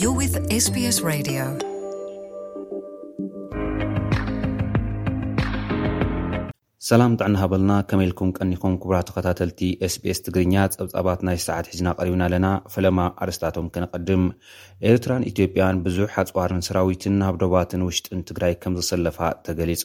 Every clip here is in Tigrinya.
You're with SBS Radio. ሰላም ጥዕና ሃበልና ከመይ ኢልኩም ቀኒኹም ክቡራ ተኸታተልቲ ስbስ ትግርኛ ጸብጻባት ናይ ሰዓት ሒዝና ቀሪብና ኣለና ፈለማ ኣርስታቶም ክንቐድም ኤርትራን ኢትዮጵያን ብዙሕ ሓፅዋርን ሰራዊትን ናብ ዶባትን ውሽጥን ትግራይ ከም ዘሰለፋ ተገሊጹ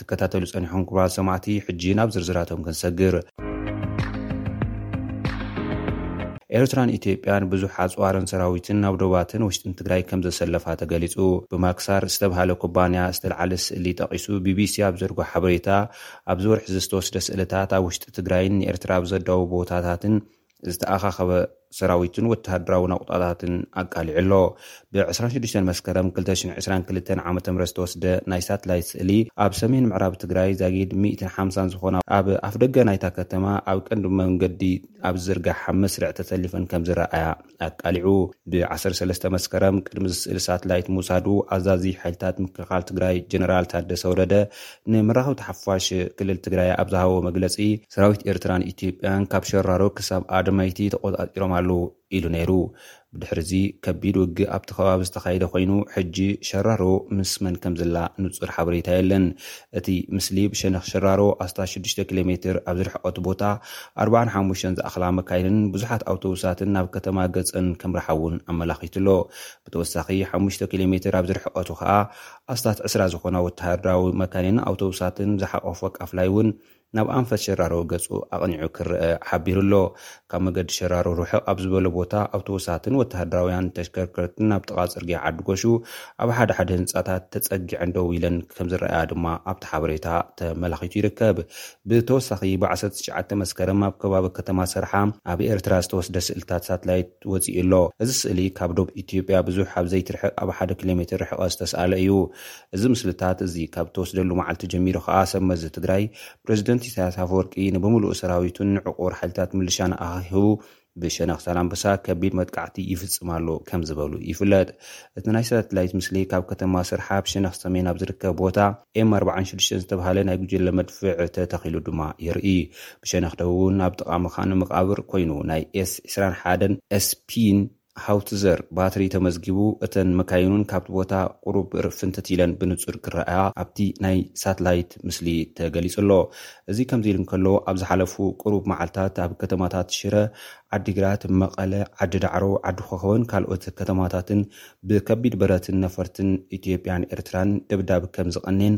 ክትከታተሉ ጸኒሑም ክቡራት ሰማዕቲ ሕጂ ናብ ዝርዝራቶም ክንሰግር። ኤርትራን ኢትዮጵያን ብዙሕ ኣጽዋርን ሰራዊትን ናብ ዶባትን ውሽጥን ትግራይ ከም ዘሰለፋ ተገሊጹ። ብማክሳር ዝተብሃለ ኩባንያ ዝተልዓለ ስእሊ ጠቒሱ ቢቢሲ ኣብ ዘድርጎ ሓበሬታ፣ ኣብዚ ወርሒ'ዚ ዝተወስደ ስእልታት ኣብ ውሽጢ ትግራይን ንኤርትራ ኣብ ዘዳውቡ ቦታታትን ዝተኣኻኸበ ሰራዊትን ወተሃደራዊ ናቑጣታትን ኣቃሊዑ ኣሎ። ብ ዕስራን ሽዱሽተን መስከረም ክልተ ሽሕ ዕስራን ክልተን ዓመተ ምህረት ዝተወስደ ናይ ሳትላይት ስእሊ፣ ኣብ ሰሜን ምዕራብ ትግራይ ዛጊድ ሚእትን ሓምሳን ዝኾና ኣብ ኣፍደገ ናይታ ከተማ ኣብ ቀንዲ መንገዲ ኣብ ዝዝርጋሕ መስርዕ ተሰሊፈን ከምዝረኣያ ኣቃሊዑ። ብ ዓሰርተ ሰለስተ መስከረም ቅድሚ እዚ ስእሊ ሳትላይት ምውሳዱ፣ ኣዛዚ ሓይልታት ምክልኻል ትግራይ ጀነራል ታደሰ ወረደ ንመራኸብቲ ሓፋሽ ክልል ትግራይ ኣብ ዝሃቦ መግለጺ፣ ሰራዊት ኤርትራን ኢትዮጵያን ካብ ሸራሮ ክሳብ ኣድማይቲ ተቖጻጺሮም ኣለዉ ኢሉ ነይሩ። ብድሕሪ'ዚ ከቢድ ውግእ ኣብቲ ከባቢ ዝተኻየደ ኮይኑ፣ ሕጂ ሸራሮ ምስ መን ከምዘላ ንጹር ሓበሬታ የለን። እቲ ምስሊ ብሸነኽ ሸራሮ ኣስታት ሽዱሽተ ኪሎ ሜትር ኣብ ዝርሕቐቱ ቦታ፣ ኣርብዓን ሓሙሽተን ዝኣኽላ መካይንን ብዙሓት ኣውቶቡሳትን ናብ ከተማ ገጽን ከምርሓ'ውን ኣመላኺቱ'ሎ። ብተወሳኺ ሓሙሽተ ኪሎ ሜትር ኣብ ዝርሕቐቱ ከኣ፣ ኣስታት ዕስራ ዝኾና ወተሃደራዊ መካይንን ኣውቶቡሳትን ዝሓቖፈ ቃፍላይ እውን ናብ ኣንፈት ሸራሮ ገጹ ኣቕኒዑ ክረኣ ሓቢሩ ኣሎ። ካብ መገዲ ሸራሮ ርሕቕ ኣብ ዝበለ ቦታ ኣውቶቡሳትን ወተሃደራውያን ተሽከርከርትን ናብ ጥቓ ጽርግያ ዓዲጎሹ ኣብ ሓደ ሓደ ህንጻታት ተጸጊዐን ደው ኢለን ከም ዝረኣያ ድማ ኣብቲ ሓበሬታ ተመላኺቱ ይርከብ። ብተወሳኺ ብ ዓሰርተ ትሽዓተ መስከረም ኣብ ከባቢ ከተማ ሰርሓ ኣብ ኤርትራ ዝተወስደ ስእልታት ሳትላይት ወጺኡ ኣሎ። እዚ ስእሊ ካብ ዶብ ኢትዮጵያ ብዙሕ ኣብ ዘይትርሕቕ ኣብ ሓደ ኪሎሜትር ርሕቐት ዝተስኣለ እዩ። እዚ ምስልታት እዚ ካብ እተወስደሉ መዓልቲ ጀሚሩ ከኣ ሰብ መዚ ትግራይ ፕረዚደንት ኢሳያስ ኣፈወርቂ ንብምሉኡ ሰራዊቱን ንዕቑር ሓይልታት ምልሻን ኣኻኺቡ ብሸነኽ ዛላምበሳ ከቢድ መጥቃዕቲ ይፍጽም ኣሎ ከም ዝበሉ ይፍለጥ። እቲ ናይ ሳተላይት ምስሊ ካብ ከተማ ስርሓ ኣብ ሸነኽ ሰሜን ኣብ ዝርከብ ቦታ ኤም ኣርብዓን ሽዱሽተን ዝተብሃለ ናይ ጉጅለ መድፍዕ ተተኺሉ ድማ የርእይ። ብሸነኽ ደቡብ እውን ኣብ ጥቓ መኻነ መቓብር ኮይኑ ናይ ኤስ ዕስራን ሓደን ኤስፒን ሃውትዘር ባትሪ ተመዝጊቡ፣ እተን መካይን'ውን ካብቲ ቦታ ቁሩብ ፍንትት ኢለን ብንጹር ክረኣያ ኣብቲ ናይ ሳትላይት ምስሊ ተገሊጹ ኣሎ። እዚ ከምዚ ኢሉ እንከሎ ኣብ ዝሓለፉ ቁሩብ መዓልታት ኣብ ከተማታት ሽረ፣ ዓዲግራት፣ መቐለ፣ ዓዲ ዳዕሮ፣ ዓዲ ኮኾብን ካልኦት ከተማታትን ብከቢድ ብረትን ነፈርትን ኢትዮጵያን ኤርትራን ደብዳብ ከምዝቐኔን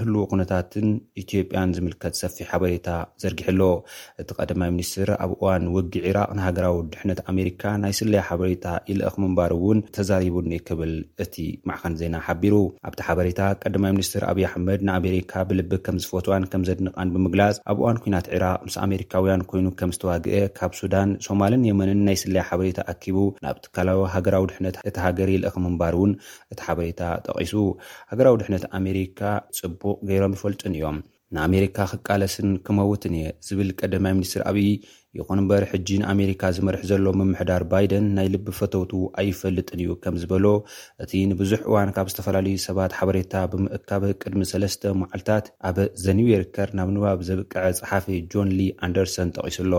ህሉው ኩነታትን ኢትዮጵያን ዝምልከት ሰፊሕ ሓበሬታ ዘርጊሑ ኣሎ። እቲ ቀዳማይ ሚኒስትር ኣብ እዋን ውግእ ዒራቕ ንሃገራዊ ድሕነት ኣሜሪካ ናይ ስለያ ሓበሬታ ይልእኽ ምንባሩ እውን ተዛሪቡኒ ክብል እቲ ማዕኸን ዜና ሓቢሩ። ኣብቲ ሓበሬታ ቀዳማይ ሚኒስትር ኣብይ ኣሕመድ ንኣሜሪካ ብልቢ ከም ዝፈትዋን ከም ዘድንቓን ብምግላፅ ኣብ እዋን ኲናት ዒራቕ ምስ ኣሜሪካውያን ኮይኑ ከም ዝተዋግእ ካብ ሱዳን፣ ሶማልን የመንን ናይ ስለያ ሓበሬታ ኣኪቡ ናብ ትካላዊ ሃገራዊ ድሕነት እታ ሃገር ይልእኽ ምንባሩ እውን እቲ ሓበሬታ ጠቒሱ፣ ሃገራዊ ድሕነት ኣሜሪካ ጽቡቕ ገይሮም ይፈልጡኒ እዮም፣ ንኣሜሪካ ክቃለስን ክመውትን እየ ዝብል ቀደማይ ሚኒስትር ኣብይ፣ ይኹን እምበር ሕጂ ንኣሜሪካ ዝመርሕ ዘሎ ምምሕዳር ባይደን ናይ ልቢ ፈተውቱ ኣይፈልጥን እዩ ከም ዝበሎ እቲ ንብዙሕ እዋን ካብ ዝተፈላለዩ ሰባት ሓበሬታ ብምእካብ ቅድሚ ሰለስተ መዓልታት ኣብ ዘኒውዮርከር ናብ ንባብ ዘብቅዐ ጸሓፊ ጆን ሊ ኣንደርሰን ጠቒሱ'ሎ።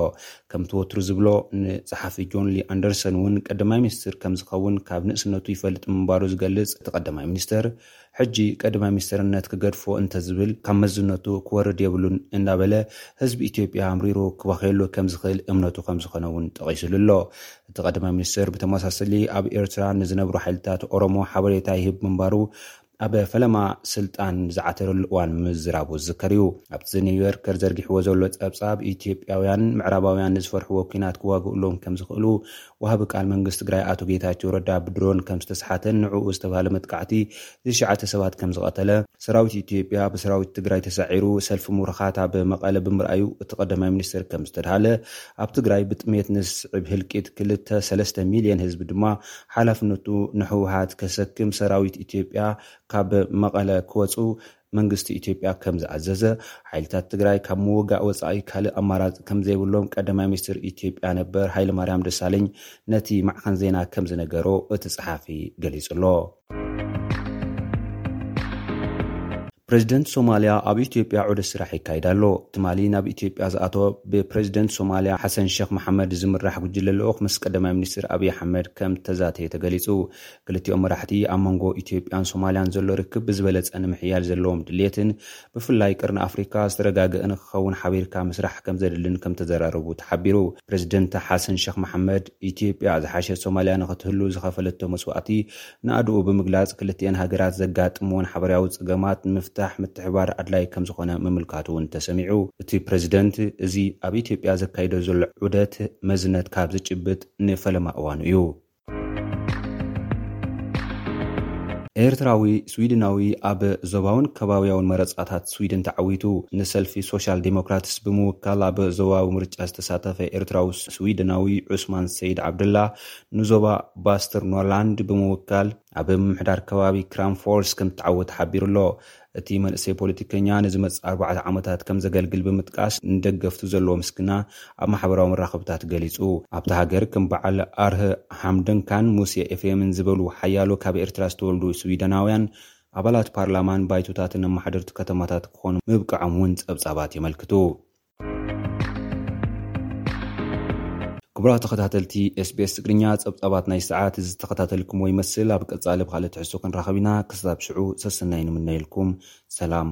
ከምቲ ወትሩ ዝብሎ፣ ንጸሓፊ ጆን ሊ ኣንደርሰን እውን ቀዳማይ ሚኒስትር ከም ዝኸውን ካብ ንእስነቱ ይፈልጥ ምንባሩ ዝገልጽ እቲ ቀዳማይ ሚኒስትር፣ ሕጂ ቀዳማይ ሚኒስትርነት ክገድፎ እንተዝብል ካብ መዝነቱ ክወርድ የብሉን እናበለ ህዝቢ ኢትዮጵያ ኣምሪሩ ክበኽየሉ ከም ዝኽእል እምነቱ ከም ዝኾነ እውን ጠቒሱሉ ኣሎ። እቲ ቀዳማይ ሚኒስትር ብተመሳሰሊ ኣብ ኤርትራ ንዝነብሩ ሓይልታት ኦሮሞ ሓበሬታ ይህብ ምንባሩ ኣብ ፈለማ ስልጣን ብዝዓተረሉ እዋን ምዝራቡ ዝዝከር እዩ። ኣብቲ ዘ ኒው ዮርከር ዘርጊሕዎ ዘሎ ጸብጻብ፣ ኢትዮጵያውያን ምዕራባውያን ንዝፈርሕዎ ኲናት ክዋግእሎም ከምዝኽእሉ፣ ወሃቢ ቃል መንግስቲ ትግራይ ኣቶ ጌታቸው ረዳ ብድሮን ከምዝተስሓተን ንዕኡ ዝተብሃለ መጥቃዕቲ ትሽዓተ ሰባት ከምዝቐተለ፣ ሰራዊት ኢትዮጵያ ብሰራዊት ትግራይ ተሳዒሩ ሰልፊ ምብርካት ኣብ መቐለ ብምርኣዩ እቲ ቀዳማይ ሚኒስትር ከምዝተድሃለ፣ ኣብ ትግራይ ብጥምየት ንዝስዕብ ህልቂት ክልተ ሰለስተ ሚልየን ህዝቢ ድማ ሓላፍነቱ ንህወሓት ከሰክም ሰራዊት ኢትዮጵያ ካብ መቐለ ክወፁ መንግስቲ ኢትዮጵያ ከምዝኣዘዘ፣ ሓይልታት ትግራይ ካብ ምውጋእ ወፃኢ ካልእ ኣማራፂ ከምዘይብሎም ቀዳማይ ሚኒስትር ኢትዮጵያ ነበር ሃይለማርያም ደሳለኝ ነቲ ማዕኸን ዜና ከምዝነገሮ እቲ ፀሓፊ ገሊፁ'ሎ። ፕረዚደንት ሶማልያ ኣብ ኢትዮጵያ ዑደት ስራሕ የካይድ ኣሎ። ትማሊ ናብ ኢትዮጵያ ዝኣተወ ብፕረዚደንት ሶማልያ ሓሰን ሸኽ መሓመድ ዝምራሕ ጉጅለ ልኡኽ ምስ ቀዳማይ ሚኒስትር ኣብይ ኣሕመድ ከም ተዛተየ ተገሊፁ። ክልቲኦም መራሕቲ ኣብ መንጎ ኢትዮጵያን ሶማልያን ዘሎ ርክብ ብዝበለፀ ንምሕያል ዘለዎም ድሌትን ብፍላይ ቀርኒ ኣፍሪካ ዝተረጋገእ ንክኸውን ሓቢርካ ምስራሕ ከም ዘድልን ከም ተዘራረቡ ተሓቢሩ። ፕረዚደንት ሓሰን ሸኽ መሓመድ ኢትዮጵያ ዝሓሸት ሶማልያ ንክትህሉ ዝኸፈለቶ መስዋእቲ ናእድኡ ብምግላፅ ክልቲኤን ሃገራት ዘጋጥምወን ሓበርያዊ ፀገማት ንምፍታሕ ምትሕብባር ኣድላይ ከምዝኾነ ምምልካቱ እውን ተሰሚዑ። እቲ ፕረዚደንት እዚ ኣብ ኢትዮጵያ ዘካይዶ ዘሎ ዑደት መዝነት ካብ ዝጭብጥ ንፈለማ እዋኑ እዩ። ኤርትራዊ ስዊድናዊ ኣብ ዞባውን ከባብያውን መረጻታት ስዊድን ተዓዊቱ። ንሰልፊ ሶሻል ዴሞክራትስ ብምውካል ኣብ ዞባዊ ምርጫ ዝተሳተፈ ኤርትራዊ ስዊድናዊ ዑስማን ሰይድ ዓብደላ ንዞባ ባስተርኖላንድ ብምውካል ኣብ ምምሕዳር ከባቢ ክራንፎርስ ከምዝተዓወተ ሓቢሩ ኣሎ። እቲ መንእሰይ ፖለቲከኛ ንዝመጽእ ኣርባዕተ ዓመታት ከምዘገልግል ብምጥቃስ ንደገፍቱ ዘለዎ ምስግና ኣብ ማሕበራዊ መራኸብታት ገሊጹ። ኣብታ ሃገር ከም በዓል ኣርህ ሓምደንካን ሙሴ ኤፍሬምን ዝበሉ ሓያሎ ካብ ኤርትራ ዝተወልዱ ስዊደናውያን ኣባላት ፓርላማን ባይቶታትን ኣመሓደርቲ ከተማታት ክኾኑ ምብቀዖም'ውን ጸብጻባት የመልክቱ። ክቡራት ተኸታተልቲ ኤስቤስ ትግርኛ ጸብጻባት ናይ ሰዓት እዚ ዝተኸታተልኩምዎ ይመስል ኣብ ቀጻሊ ብካልእ ትሕሶ ክንራኸብ ኢና ክሳብ ሽዑ ሰሰናይ ንምነየልኩም ሰላም